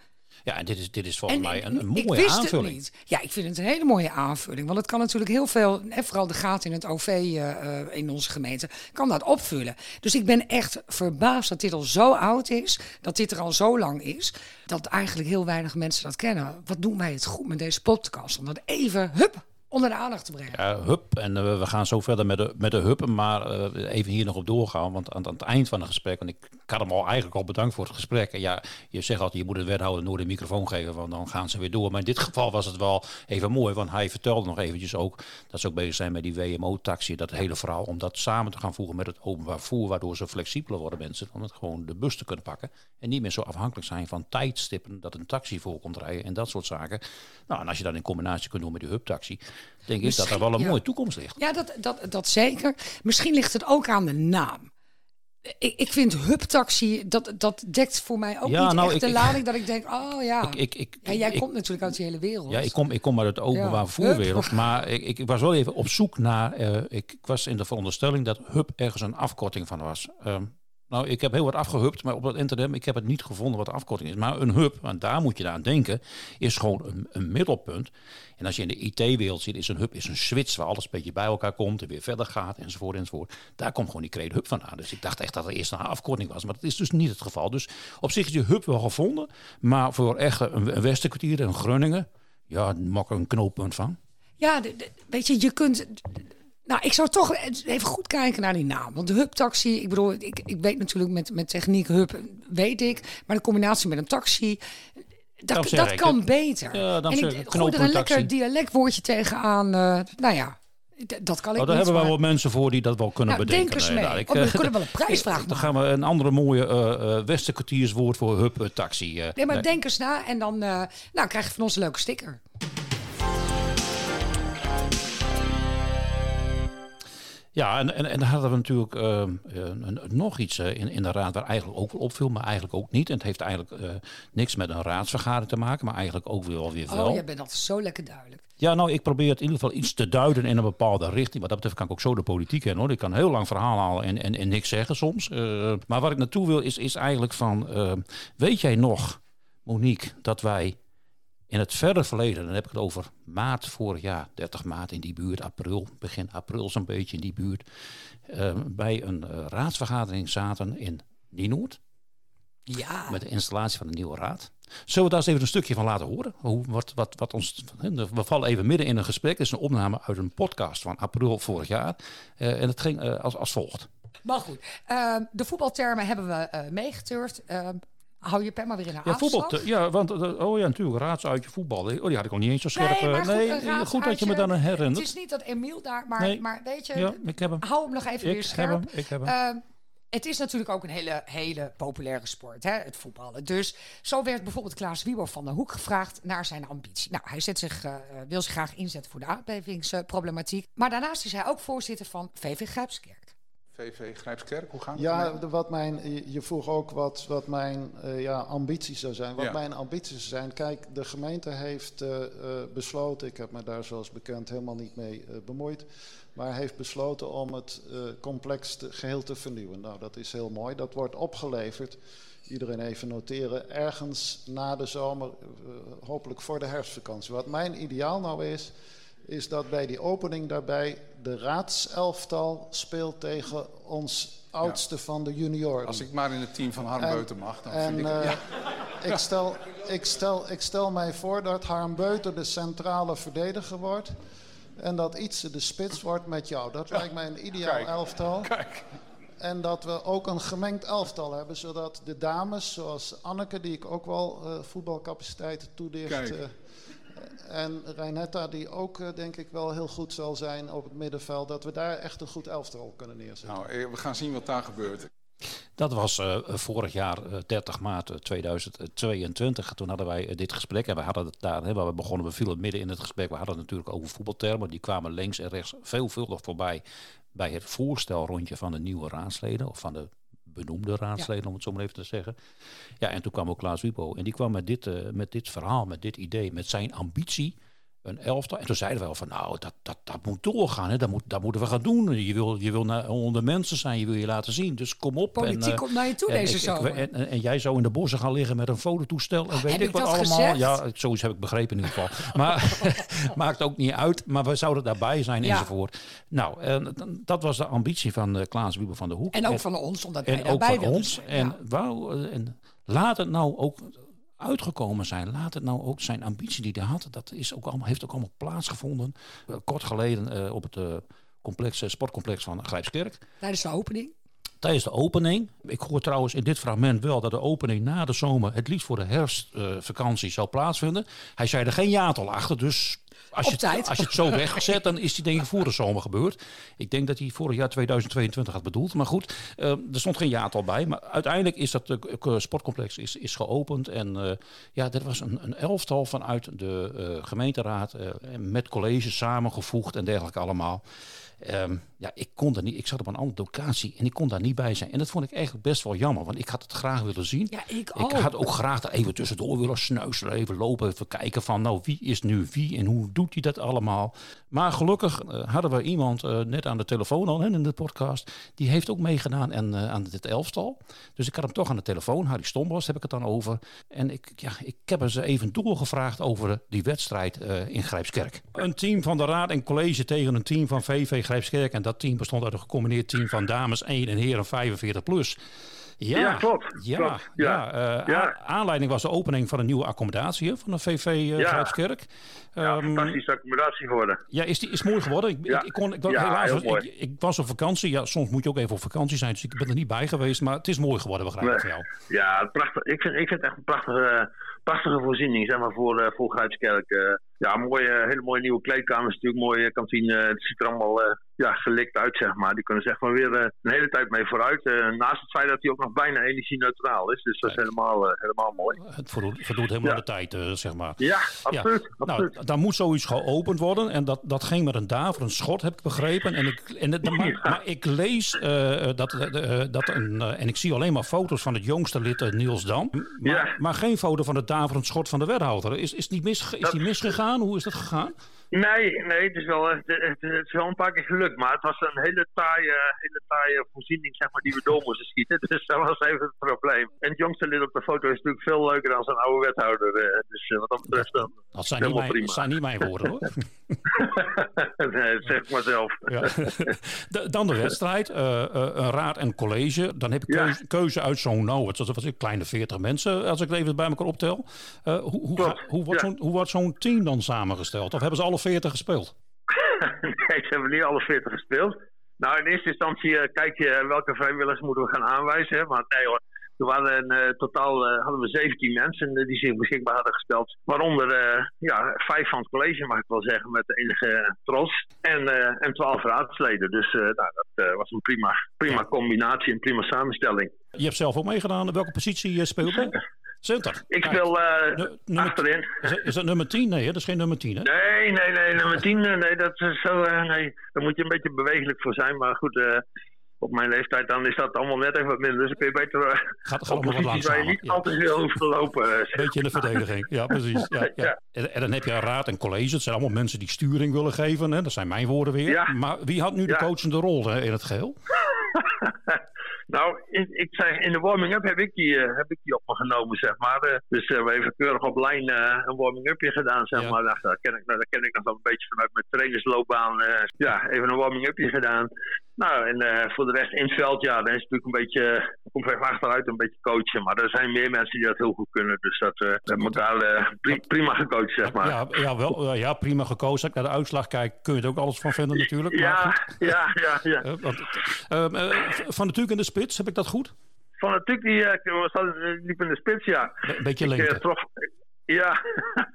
G: Ja, en dit is, dit is volgens
H: en,
G: mij een, een mooie
H: ik wist
G: aanvulling.
H: Het niet. Ja, ik vind het een hele mooie aanvulling. Want het kan natuurlijk heel veel, en vooral de gaten in het OV uh, in onze gemeente, kan dat opvullen. Dus ik ben echt verbaasd dat dit al zo oud is, dat dit er al zo lang is, dat eigenlijk heel weinig mensen dat kennen. Wat doen wij het goed met deze podcast? Om dat even, hup, onder de aandacht te brengen.
G: Ja, hup. En uh, we gaan zo verder met de, met de huppen. Maar uh, even hier nog op doorgaan. Want aan, aan, het eind van het gesprek. En ik, had hem al eigenlijk al bedankt voor het gesprek. En ja, je zegt altijd, je moet het wethouder nooit de microfoon geven. Want dan gaan ze weer door. Maar in dit geval was het wel even mooi. Want hij vertelde nog eventjes ook dat ze ook bezig zijn met die WMO-taxi. Dat hele verhaal om dat samen te gaan voegen met het openbaar vervoer. Waardoor ze flexibeler worden mensen. Om het gewoon de bus te kunnen pakken. En niet meer zo afhankelijk zijn van tijdstippen. Dat een taxi voor komt rijden en dat soort zaken. Nou, en als je dat in combinatie kunt doen met die hubtaxi denk ik dat er wel een mooie toekomst ligt.
H: Ja, dat, dat, dat zeker. Misschien ligt het ook aan de naam. Ik, ik vind hubtaxi, dat, dat dekt voor mij ook ja, niet nou, echt ik, de lading dat ik denk, oh ja. Ik, ik, ja jij komt natuurlijk uit die hele wereld.
G: Ja, ik kom, ik kom uit het openbaar vervoerwereld. Maar ik, ik was wel even op zoek naar, uh, ik, was in de veronderstelling dat hub ergens een afkorting van was. Um, nou, ik heb heel wat afgehupt, maar op dat internet, ik heb het niet gevonden wat de afkorting is. Maar een hub, want daar moet je aan denken, is gewoon een, een middelpunt. En als je in de IT-wereld zit, is een hub is een switch waar alles een beetje bij elkaar komt en weer verder gaat enzovoort enzovoort. Daar komt gewoon die credo hub vandaan. Dus ik dacht echt dat er eerst een afkorting was, maar dat is dus niet het geval. Dus op zich is je hub wel gevonden, maar voor echt een, een Westerkwartier, een Groningen, ja, maak er een knooppunt van.
H: Ja, weet je, je kunt nou, ik zou toch even goed kijken naar die naam. Want de hub-taxi, ik bedoel, ik, ik weet natuurlijk met, met techniek hub, weet ik. Maar de combinatie met een taxi, dat, dat kan beter.
G: Ja, dan en
H: ik gooi er een lekker dialectwoordje tegenaan. Uh, nou ja, dat kan ik
G: oh,
H: Daar
G: hebben we wel mensen voor die dat wel kunnen nou, bedenken.
H: Denkers mee. ik, oh, we kunnen wel een prijsvraag maken.
G: Dan gaan we een andere mooie uh, Westerkwartierswoord voor hub-taxi.
H: Uh, nee, maar nee. denkers na en dan nou, krijg je van ons een leuke sticker.
G: Ja, en, en, en dan hadden we natuurlijk uh, nog iets uh, in, in de raad waar eigenlijk ook opviel, maar eigenlijk ook niet. En het heeft eigenlijk uh, niks met een raadsvergadering te maken, maar eigenlijk ook weer weer wel.
H: Oh, jij bent altijd zo lekker duidelijk.
G: Ja, nou, ik probeer het in ieder geval iets te duiden in een bepaalde richting. Wat dat betreft kan ik ook zo de politiek in, hoor. Ik kan heel lang verhaal halen en, en, en niks zeggen soms. maar wat ik naartoe wil is, is eigenlijk van, weet jij nog, Monique, dat wij in het verre verleden, dan heb ik het over maart vorig jaar, 30 maart in die buurt, april, begin april zo'n beetje in die buurt, uh, bij een uh, raadsvergadering zaten in Nienoord.
H: Ja.
G: Met de installatie van de nieuwe raad. Zullen we daar eens even een stukje van laten horen? Hoe, wat, wat, wat ons, we vallen even midden in een gesprek. Het is een opname uit een podcast van april vorig jaar. Uh, en het ging als, als volgt.
H: Maar goed, de voetbaltermen hebben we meegeturfd. Hou je pen maar weer in de
G: ja, voetbal, ja, want oh ja, natuurlijk, raadsuitje voetbal. Oh, die had ik al niet eens zo scherp. Nee, goed, nee goed dat je me dan herinnert.
H: Het is niet dat Emiel daar, maar, nee. maar weet je,
G: ja, ik heb hem.
H: hou hem nog even
G: ik
H: weer scherp.
G: Heb hem, ik heb hem.
H: Uh, het is natuurlijk ook een hele, hele populaire sport, hè, het voetballen. Dus zo werd bijvoorbeeld Klaas Wieber van der Hoek gevraagd naar zijn ambitie. Nou, hij zet zich, uh, wil zich graag inzetten voor de aardbevingsproblematiek. maar daarnaast is hij ook voorzitter van VV Grijpskerk.
B: VV Grijpskerk, hoe gaan
E: het? Ja, wat mijn, je vroeg ook wat, wat mijn uh, ja, ambities zou zijn. Wat mijn ambities zijn. Kijk, de gemeente heeft uh, uh, besloten, ik heb me daar zoals bekend helemaal niet mee bemoeid, maar heeft besloten om het complex te, geheel te vernieuwen. Nou, dat is heel mooi. Dat wordt opgeleverd. Iedereen even noteren. Ergens na de zomer, hopelijk voor de herfstvakantie. Wat mijn ideaal nou is, is dat bij die opening daarbij de raadselftal speelt tegen ons oudste van de junioren.
B: Als ik maar in het team van Harm Beuter mag, dan
E: en,
B: vind ik...
E: Uh, ja. ik, stel, ik, stel, ik stel mij voor dat Harm Beuter de centrale verdediger wordt... en dat Ietse de spits wordt met jou. Dat lijkt mij een ideaal
B: Kijk.
E: elftal.
B: Kijk.
E: En dat we ook een gemengd elftal hebben, zodat de dames, zoals Anneke, die ik ook wel uh, voetbalcapaciteiten toedicht... Uh, en Reinetta, die ook uh, denk ik wel heel goed zal zijn op het middenveld, dat we daar echt een goed elftal kunnen neerzetten.
B: Nou, we gaan zien wat daar gebeurt.
G: Dat was uh, vorig jaar, uh, 30 maart 2022. Toen hadden wij dit gesprek en we hadden het daar, hè, waar we begonnen, we vielen midden in het gesprek. We hadden het natuurlijk over voetbaltermen. Die kwamen links en rechts veelvuldig voorbij bij het voorstelrondje van de nieuwe raadsleden of van de benoemde raadsleden, ja. om het zo maar even te zeggen. Ja, en toen kwam ook Klaas Wiebo. En die kwam met dit, uh, met dit verhaal, met dit idee, met zijn ambitie een elftal. En toen zeiden we wel van, nou, dat, dat, dat moet doorgaan. Hè. Dat, moet, dat moeten we gaan doen. Je wil, je wil naar, onder mensen zijn, je wil je laten zien. Dus kom op.
H: Politiek
G: en, uh,
H: komt naar je toe
G: en,
H: deze
G: ik,
H: zomer.
G: En, en, en, jij zou in de bossen gaan liggen met een fototoestel. En weet
H: heb
G: ik
H: ik
G: wat
H: dat
G: allemaal.
H: gezegd?
G: Ja, zoiets heb ik begrepen in ieder geval. maar maakt ook niet uit. Maar we zouden daarbij zijn
H: Ja.
G: enzovoort. Nou, en, dat was de ambitie van uh, Klaas Wieber van der Hoek.
H: En ook van ons, omdat
G: en
H: wij
G: ook
H: daarbij
G: van
H: wilden
G: ons.
H: zijn.
G: En,
H: Ja.
G: wou, eh, en laat het nou ook uitgekomen zijn. Laat het nou ook zijn ambitie die hij had. Dat is ook allemaal, heeft ook allemaal plaatsgevonden. Uh, kort geleden uh, op het uh, complex, sportcomplex van Grijpskerk.
H: Tijdens de opening?
G: Tijdens de opening. Ik hoor trouwens in dit fragment wel dat de opening na de zomer het liefst voor de herfstvakantie zou plaatsvinden. Hij zei er geen jaartal achter, dus als je, het, als je het zo wegzet, dan is die denk ik voor de zomer gebeurd. Ik denk dat hij vorig jaar 2022 had bedoeld. Maar goed, uh, er stond geen jaartal bij. Maar uiteindelijk is dat uh, sportcomplex is, is geopend. En uh, ja, er was een, een, elftal vanuit de gemeenteraad met colleges samengevoegd en dergelijke allemaal. Um, ja, ik kon er niet. Ik zat op een andere locatie en ik kon daar niet bij zijn. En dat vond ik eigenlijk best wel jammer, want ik had het graag willen zien.
H: Ja, ik
G: had ook graag daar even tussendoor willen snuiselen, even lopen, even kijken van, nou, wie is nu wie en hoe doet hij dat allemaal? Maar gelukkig uh, hadden we iemand uh, net aan de telefoon al in de podcast, die heeft ook meegedaan en, uh, aan dit elftal. Dus ik had hem toch aan de telefoon, Harry Stombos heb ik het dan over. En ik, ja, ik heb ze even doorgevraagd over die wedstrijd in Grijpskerk. Een team van de Raad en College tegen een team van VV Grijpskerk en dat team bestond uit een gecombineerd team van dames 1 en heren 45 plus.
J: Ja, ja, klopt.
G: Ja,
J: klopt.
G: ja. ja, ja. Aanleiding was de opening van een nieuwe accommodatie van de VV uh,
J: ja.
G: Grijpskerk.
J: Ja, um, fantastische accommodatie geworden.
G: Ja, is die is mooi geworden. Ik, ik, ik, kon, ik,
J: ja,
G: helaas,
J: heel
G: ik,
J: mooi.
G: ik, ik, was op vakantie. Ja, soms moet je ook even op vakantie zijn, dus ik ben er niet bij geweest. Maar het is mooi geworden, begrijp ik
J: Nee.
G: van jou.
J: Ja, prachtig. Ik vind, ik vind het echt een prachtige, prachtige voorziening zeg maar, voor, uh, voor Grijpskerk. Uh, ja, mooie, hele mooie nieuwe kleedkamers, natuurlijk mooie kantine. Het ziet er allemaal ja, gelikt uit, zeg maar. Die kunnen zeg maar weer een hele tijd mee vooruit. Naast het feit dat hij ook nog bijna energie-neutraal is. Dus dat is helemaal, helemaal mooi.
G: Het voldoet, helemaal ja. de tijd, zeg maar.
J: Ja, absoluut. Ja. absoluut.
G: Nou, dan moet zoiets geopend worden. En dat, dat ging met een daverend schot, heb ik begrepen. En ik, en het, maar, ik lees uh, dat, uh, dat een, en ik zie alleen maar foto's van het jongste lid, Niels Dam. Maar,
J: ja.
G: maar geen foto van het daverend schot van de wethouder. Is, is, die, mis, is
J: dat...
G: die misgegaan? Hoe is dat gegaan?
J: Nee, nee het, is wel, het, het, is wel een paar keer gelukt. Maar het was een hele taaie, hele taaie voorziening zeg maar, die we door moesten schieten. Dus dat was even het probleem. En het jongste lid op de foto is natuurlijk veel leuker dan zijn oude wethouder. Dus wat dat betreft dan.
G: Dat zijn, niet mijn,
J: prima.
G: dat zijn niet mijn woorden hoor.
J: nee, dat zeg maar zelf.
G: Ja. Dan de wedstrijd. Uh, uh, een raad en college. Dan heb ik keuze, ja. keuze uit zo'n, nou, het was een kleine 40 mensen, als ik het even bij elkaar optel. Uh, hoe, hoe, hoe, wordt ja. zo'n, hoe wordt zo'n team dan samengesteld? Of hebben ze alle 40 gespeeld?
J: nee, ze hebben niet alle 40 gespeeld. Nou, in eerste instantie kijk je welke vrijwilligers moeten we gaan aanwijzen. Maar nee hoor, er waren uh, totaal uh, hadden we 17 mensen die zich beschikbaar hadden gesteld. Waaronder uh, ja, vijf van het college, mag ik wel zeggen, met de enige trots. En, en 12 raadsleden. Dus nou, dat was een prima, prima combinatie, een prima samenstelling.
G: Je hebt zelf ook meegedaan. Welke positie speelde Center.
J: Ik speel uh, achterin.
G: Is, is, dat nummer 10? Nee, dat is geen nummer 10, hè?
J: Nee, nee, nee. Nummer 10, nee, dat is zo, uh, nee. Daar moet je een beetje bewegelijk voor zijn. Maar goed, uh, op mijn leeftijd dan is dat allemaal net even wat minder. Dus dan kun je beter
G: gaat, gaat op posities
J: waar je niet ja. altijd veel hoeft te lopen.
G: Beetje in de verdediging, ja precies. Ja, ja. ja. En, en, dan heb je een raad en college. Het zijn allemaal mensen die sturing willen geven. Hè? Dat zijn mijn woorden weer. Maar wie had nu de coachende rol hè, in het geheel?
J: Nou, ik, ik zeg, in de warming-up heb ik die, uh, heb ik die op me genomen, zeg maar. Uh, dus uh, we hebben even keurig op lijn een warming-upje gedaan, zeg ja. maar. Nou, daar, ken ik, nou, daar ken ik nog wel een beetje vanuit mijn trainersloopbaan. ja, even een warming-upje gedaan. Nou, en voor de rest in het veld, ja, dan is het natuurlijk een beetje, komt even achteruit een beetje coachen. Maar er zijn meer mensen die dat heel goed kunnen. Dus dat hebben elkaar pri prima gecoacht, zeg maar.
G: Ja, ja, wel, ja prima gecoacht. Als ik naar de uitslag kijk, kun je er ook alles van vinden natuurlijk.
J: Ja, ja, ja. ja.
G: Want, van natuurlijk in de spits, heb ik dat goed?
J: Van natuurlijk, die uh, liep in de spits, ja.
G: Een beetje.
J: Ik, uh, trof, ja,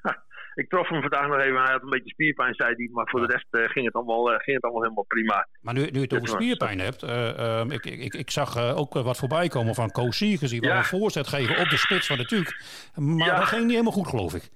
J: ik trof hem vandaag nog even. Hij had een beetje spierpijn, zei hij. Maar voor de rest uh, ging, het allemaal, ging het allemaal helemaal prima.
G: Maar nu, nu je het over spierpijn hebt. Um, ik, ik, ik zag ook wat voorbij komen van Cozy gezien. Ja. Wel een voorzet geven op de spits van natuurlijk. Maar ja. dat ging niet helemaal goed, geloof ik.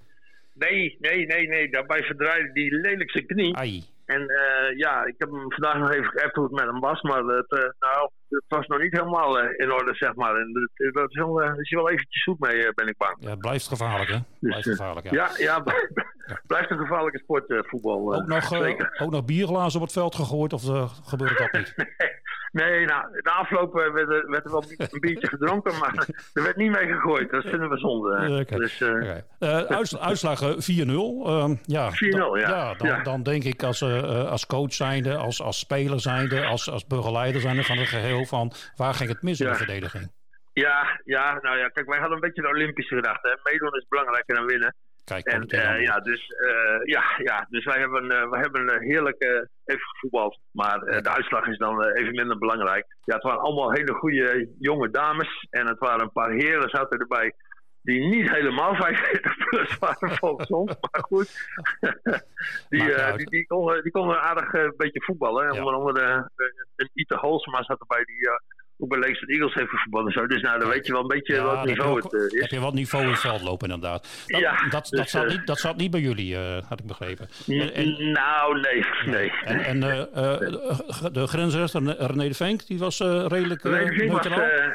J: Nee, nee, nee, nee. Daarbij verdraaide die lelijk zijn knie.
G: Ai.
J: En uh, ja, ik heb hem vandaag nog even geappt met hem was. Maar het, uh, nou, het was nog niet helemaal uh, in orde, zeg maar. En dat, dat is wel, is hij wel eventjes zoet mee, ben ik bang.
G: Ja, het blijft gevaarlijk, hè? Blijft
J: dus,
G: gevaarlijk, ja.
J: Ja, ja, blijft een gevaarlijke sport, voetbal.
G: ook, nog, ook nog bierglazen op het veld gegooid, of gebeurt dat niet?
J: nee, nee, nou, na afloop werd er, werd er wel een biertje gedronken, maar er werd niet mee gegooid. Dat vinden we zonde.
G: Okay.
J: Dus,
G: okay. Uits, uitslagen 4-0. Uh, ja,
J: 4-0, ja.
G: ja, dan,
J: ja.
G: dan denk ik als, als coach zijnde, als, als speler zijnde, als, als begeleider zijnde van het geheel van waar ging het mis in
J: ja.
G: de verdediging?
J: Ja, ja, nou ja, kijk, wij hadden een beetje de Olympische gedachte. Meedoen is belangrijker dan winnen.
G: Kijk,
J: en uh, ja, dus, uh, ja, ja, dus wij hebben, uh, wij hebben heerlijk even gevoetbald. Maar de uitslag is dan even minder belangrijk. Ja, het waren allemaal hele goede jonge dames. En het waren een paar heren zaten erbij die niet helemaal 45 plus waren volgens ons. Maar goed, die, uh, die, die, konden, die konden aardig een beetje voetballen. Ja. Onder andere een Ite Holsema zat erbij die ook bij Leeds Eagles heeft voetballen. Zo. Dus nou, dan weet je wel een beetje ja, wat niveau het uh, is.
G: Heb je wat niveau in het veld lopen inderdaad. Dat, ja, dat, dat, dus, zat, niet, dat zat niet bij jullie, uh, had ik begrepen.
J: En, nou, nee. nee.
G: En, en de grensrechter René de Venk, die was redelijk
J: was,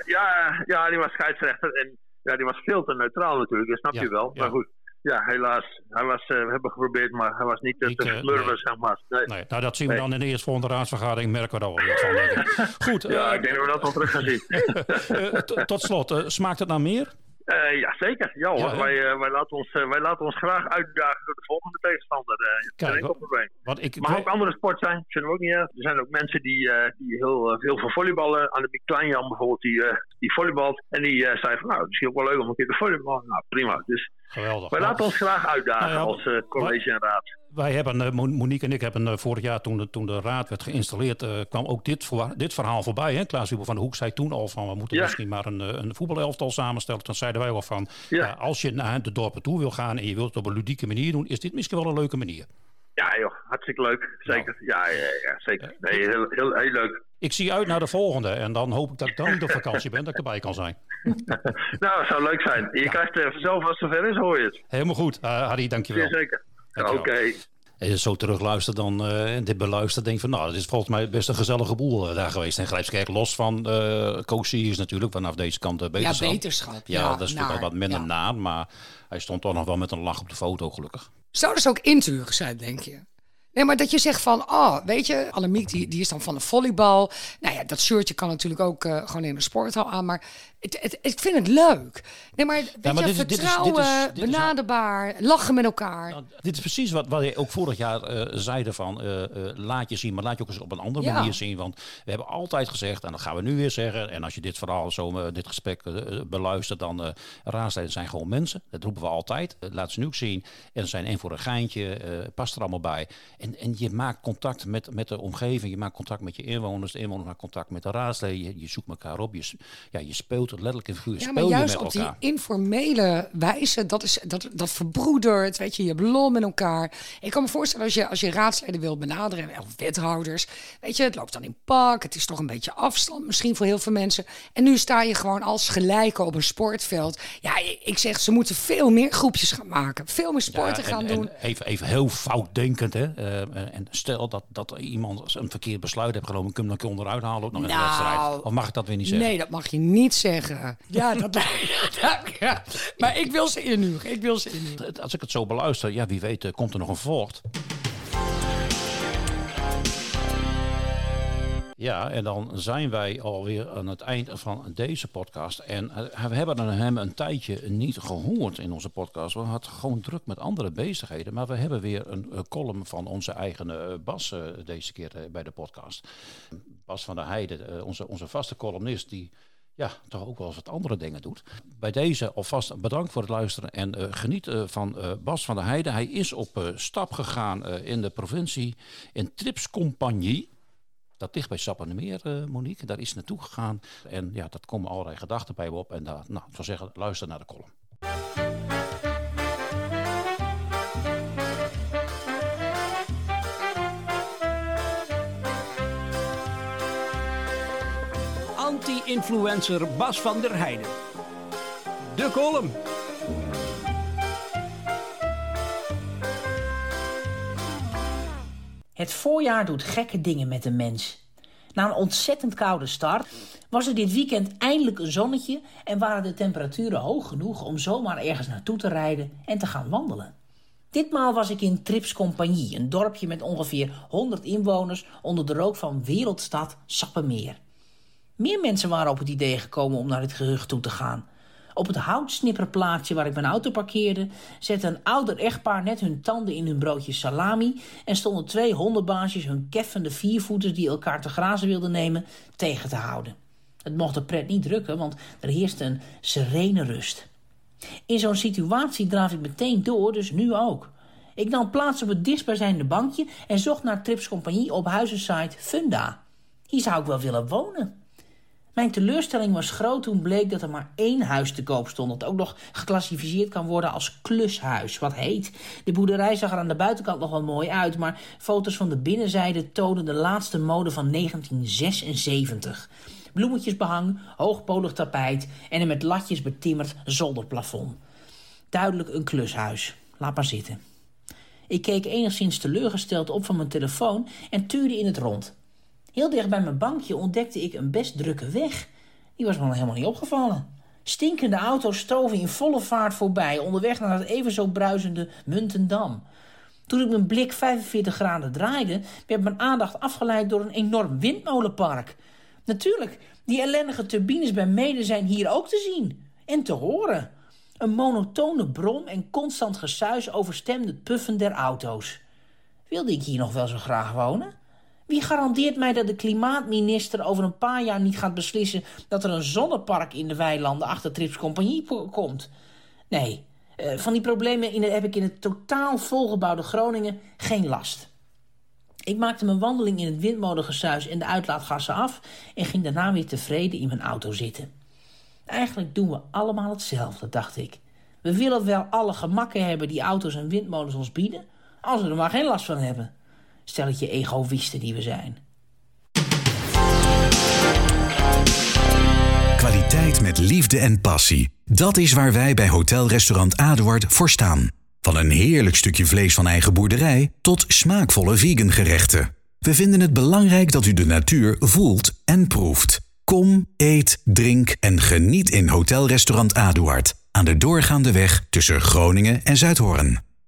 J: ja, ja, die was scheidsrechter. En ja, die was veel te neutraal natuurlijk, dat snap je wel. Maar goed ja, helaas. Hij was, uh, we hebben geprobeerd, maar hij was niet, niet te smurven, nee. zeg maar. Nee.
G: nee. Nou, dat zien we dan in de eerstvolgende raadsvergadering, merken we daar wel iets van, denk ik. Goed.
J: ja, uh, ik denk dat we dat wel terug gaan
G: zien. tot slot, smaakt het naar meer?
J: Ja, zeker. Ja, hoor. Ja, wij, wij, laten ons, wij laten ons graag uitdagen door de volgende tegenstander. Kijk, geen probleem. Wat ik, Mag ook andere sport zijn, vinden we ook niet Er zijn ook mensen die, die heel veel van volleyballen. Annemiek Kleinjan bijvoorbeeld, die, die volleybalt. En die zei van, nou, misschien ook wel leuk om een keer te volleyballen. Nou, prima. Dus
G: Geweldig.
J: Wij laten ons graag uitdagen nou als college en raad.
G: Wij hebben, Monique en ik hebben vorig jaar, toen de, toen de raad werd geïnstalleerd, kwam ook dit, voor, dit verhaal voorbij. Hè? Klaas Huber van de Hoek zei toen al van, we moeten ja. misschien maar een, een voetbalelftal samenstellen. Toen zeiden wij wel van, ja. als je naar de dorpen toe wil gaan en je wilt het op een ludieke manier doen, is dit misschien wel een leuke manier.
J: Ja joh, hartstikke leuk. Zeker. Nou. Ja, ja, ja, zeker. Nee, heel, heel, heel leuk.
G: Ik zie uit naar de volgende en dan hoop ik dat ik dan op vakantie ben, dat ik erbij kan zijn.
J: nou, dat zou leuk zijn. Je ja. krijgt uh, zelf als het zover is, hoor je het.
G: Helemaal goed. Uh, Harry, dankjewel.
J: Zeker. Oké. Okay.
G: En je zo terugluistert dan, uh, en dit beluistert, denk van, nou, dit is volgens mij best een gezellige boel uh, daar geweest. En Grijpskerk, los van uh, is natuurlijk vanaf deze kant uh, beterschap.
H: Ja, beterschap.
G: Ja, ja dat is natuurlijk wat minder ja. naam, maar hij stond toch nog wel met een lach op de foto, gelukkig.
H: Zouden ze ook inturig zijn, denk je? Nee, maar dat je zegt van, oh, weet je, Annemiek die, die is dan van de volleybal. Nou ja, dat shirtje kan natuurlijk ook uh, gewoon in de sporthal aan. Maar het, het, ik vind het leuk. Nee, maar, weet ja, maar je, dit, vertrouwen, dit is, dit is, benaderbaar, lachen met elkaar. Nou,
G: dit is precies wat, wat je ook vorig jaar uh, zeiden van, uh, laat je zien, maar laat je ook eens op een andere ja. manier zien. Want we hebben altijd gezegd, en dat gaan we nu weer zeggen. En als je dit verhaal zo, dit gesprek beluistert, dan uh, raadsleden zijn gewoon mensen. Dat roepen we altijd. laat ze nu ook zien. En ze zijn één voor een geintje, past er allemaal bij. En, en je maakt contact met, met de omgeving, je maakt contact met je inwoners, de inwoners maken contact met de raadsleden, je, je zoekt elkaar op, je, ja, je speelt het letterlijk in figuur.
H: Ja, maar juist op die informele wijze, dat, is, dat, dat verbroedert, weet je, je blom met elkaar. Ik kan me voorstellen als je, als je raadsleden wil benaderen, of wethouders, weet je, het loopt dan in pak, het is toch een beetje afstand misschien voor heel veel mensen. En nu sta je gewoon als gelijke op een sportveld. Ja, ik zeg, ze moeten veel meer groepjes gaan maken, veel meer sporten
G: ja,
H: en, gaan doen.
G: even, even heel fout denkend, hè. Uh, en stel dat, dat iemand een verkeerd besluit heeft genomen, kun je hem dan onderuit halen nog de
H: Nou,
G: wedstrijd. Of mag ik dat weer niet zeggen?
H: Nee, dat mag je niet zeggen. Ja, dat, ja. maar ik wil ze inhuren. Ik wil ze inhuren.
G: Als ik het zo beluister, ja, wie weet, uh, komt er nog een voort. Ja, en dan zijn wij alweer aan het eind van deze podcast. En uh, we hebben hem een tijdje niet gehoord in onze podcast. We hadden gewoon druk met andere bezigheden. Maar we hebben weer een, een column van onze eigen Bas deze keer bij de podcast. Bas van der Heijden, onze, onze vaste columnist, die ja, toch ook wel eens wat andere dingen doet. Bij deze alvast bedankt voor het luisteren en uh, geniet uh, van uh, Bas van der Heijden. Hij is op stap gegaan in de provincie in Tripscompagnie. Dat ligt bij Sappenemeer, Monique. Daar is naartoe gegaan. En ja, dat komen allerlei gedachten bij me op. En daar, nou, ik zou zeggen, luister naar de column.
A: Anti-influencer Bas van der Heijden. De column.
K: Het voorjaar doet gekke dingen met een mens. Na een ontzettend koude start was er dit weekend eindelijk een zonnetje en waren de temperaturen hoog genoeg om zomaar ergens naartoe te rijden en te gaan wandelen. Ditmaal was ik in Trips Compagnie, een dorpje met ongeveer 100 inwoners onder de rook van wereldstad Sappemeer. Meer mensen waren op het idee gekomen om naar het gerucht toe te gaan. Op het houtsnipperplaatsje waar ik mijn auto parkeerde... zette een ouder echtpaar net hun tanden in hun broodje salami... en stonden twee hondenbaasjes hun keffende viervoeters... die elkaar te grazen wilden nemen, tegen te houden. Het mocht de pret niet drukken, want er heerste een serene rust. In zo'n situatie draaf ik meteen door, dus nu ook. Ik nam plaats op het dichtstbijzijnde bankje en zocht naar Trips Compagnie op huizensite Funda. Hier zou ik wel willen wonen. Mijn teleurstelling was groot toen bleek dat er maar één huis te koop stond... dat ook nog geclassificeerd kan worden als klushuis, wat heet. De boerderij zag er aan de buitenkant nog wel mooi uit... maar foto's van de binnenzijde tonen de laatste mode van 1976. Bloemetjesbehang, hoogpolig tapijt... en een met latjes betimmerd zolderplafond. Duidelijk een klushuis. Laat maar zitten. Ik keek enigszins teleurgesteld op van mijn telefoon en tuurde in het rond... Heel dicht bij mijn bankje ontdekte ik een best drukke weg. Die was me helemaal niet opgevallen. Stinkende auto's stoven in volle vaart voorbij, onderweg naar het even zo bruisende Muntendam. Toen ik mijn blik 45 graden draaide, werd mijn aandacht afgeleid door een enorm windmolenpark. Natuurlijk, die ellendige turbines bij Mede zijn hier ook te zien en te horen. Een monotone brom en constant gesuis overstemde puffen der auto's. Wilde ik hier nog wel zo graag wonen? Wie garandeert mij dat de klimaatminister over een paar jaar niet gaat beslissen dat er een zonnepark in de weilanden achter Trips Compagnie komt? Nee, eh, van die problemen in heb ik in het totaal volgebouwde Groningen geen last. Ik maakte mijn wandeling in het windmolengesuis en de uitlaatgassen af en ging daarna weer tevreden in mijn auto zitten. Eigenlijk doen we allemaal hetzelfde, dacht ik. We willen wel alle gemakken hebben die auto's en windmolens ons bieden, als we er maar geen last van hebben stelletje egoïsten die we zijn.
L: Kwaliteit met liefde en passie. Dat is waar wij bij Hotel Restaurant Aduard voor staan. Van een heerlijk stukje vlees van eigen boerderij tot smaakvolle vegan gerechten. We vinden het belangrijk dat u de natuur voelt en proeft. Kom, eet, drink en geniet in Hotel Restaurant Aduard aan de doorgaande weg tussen Groningen en Zuidhoorn.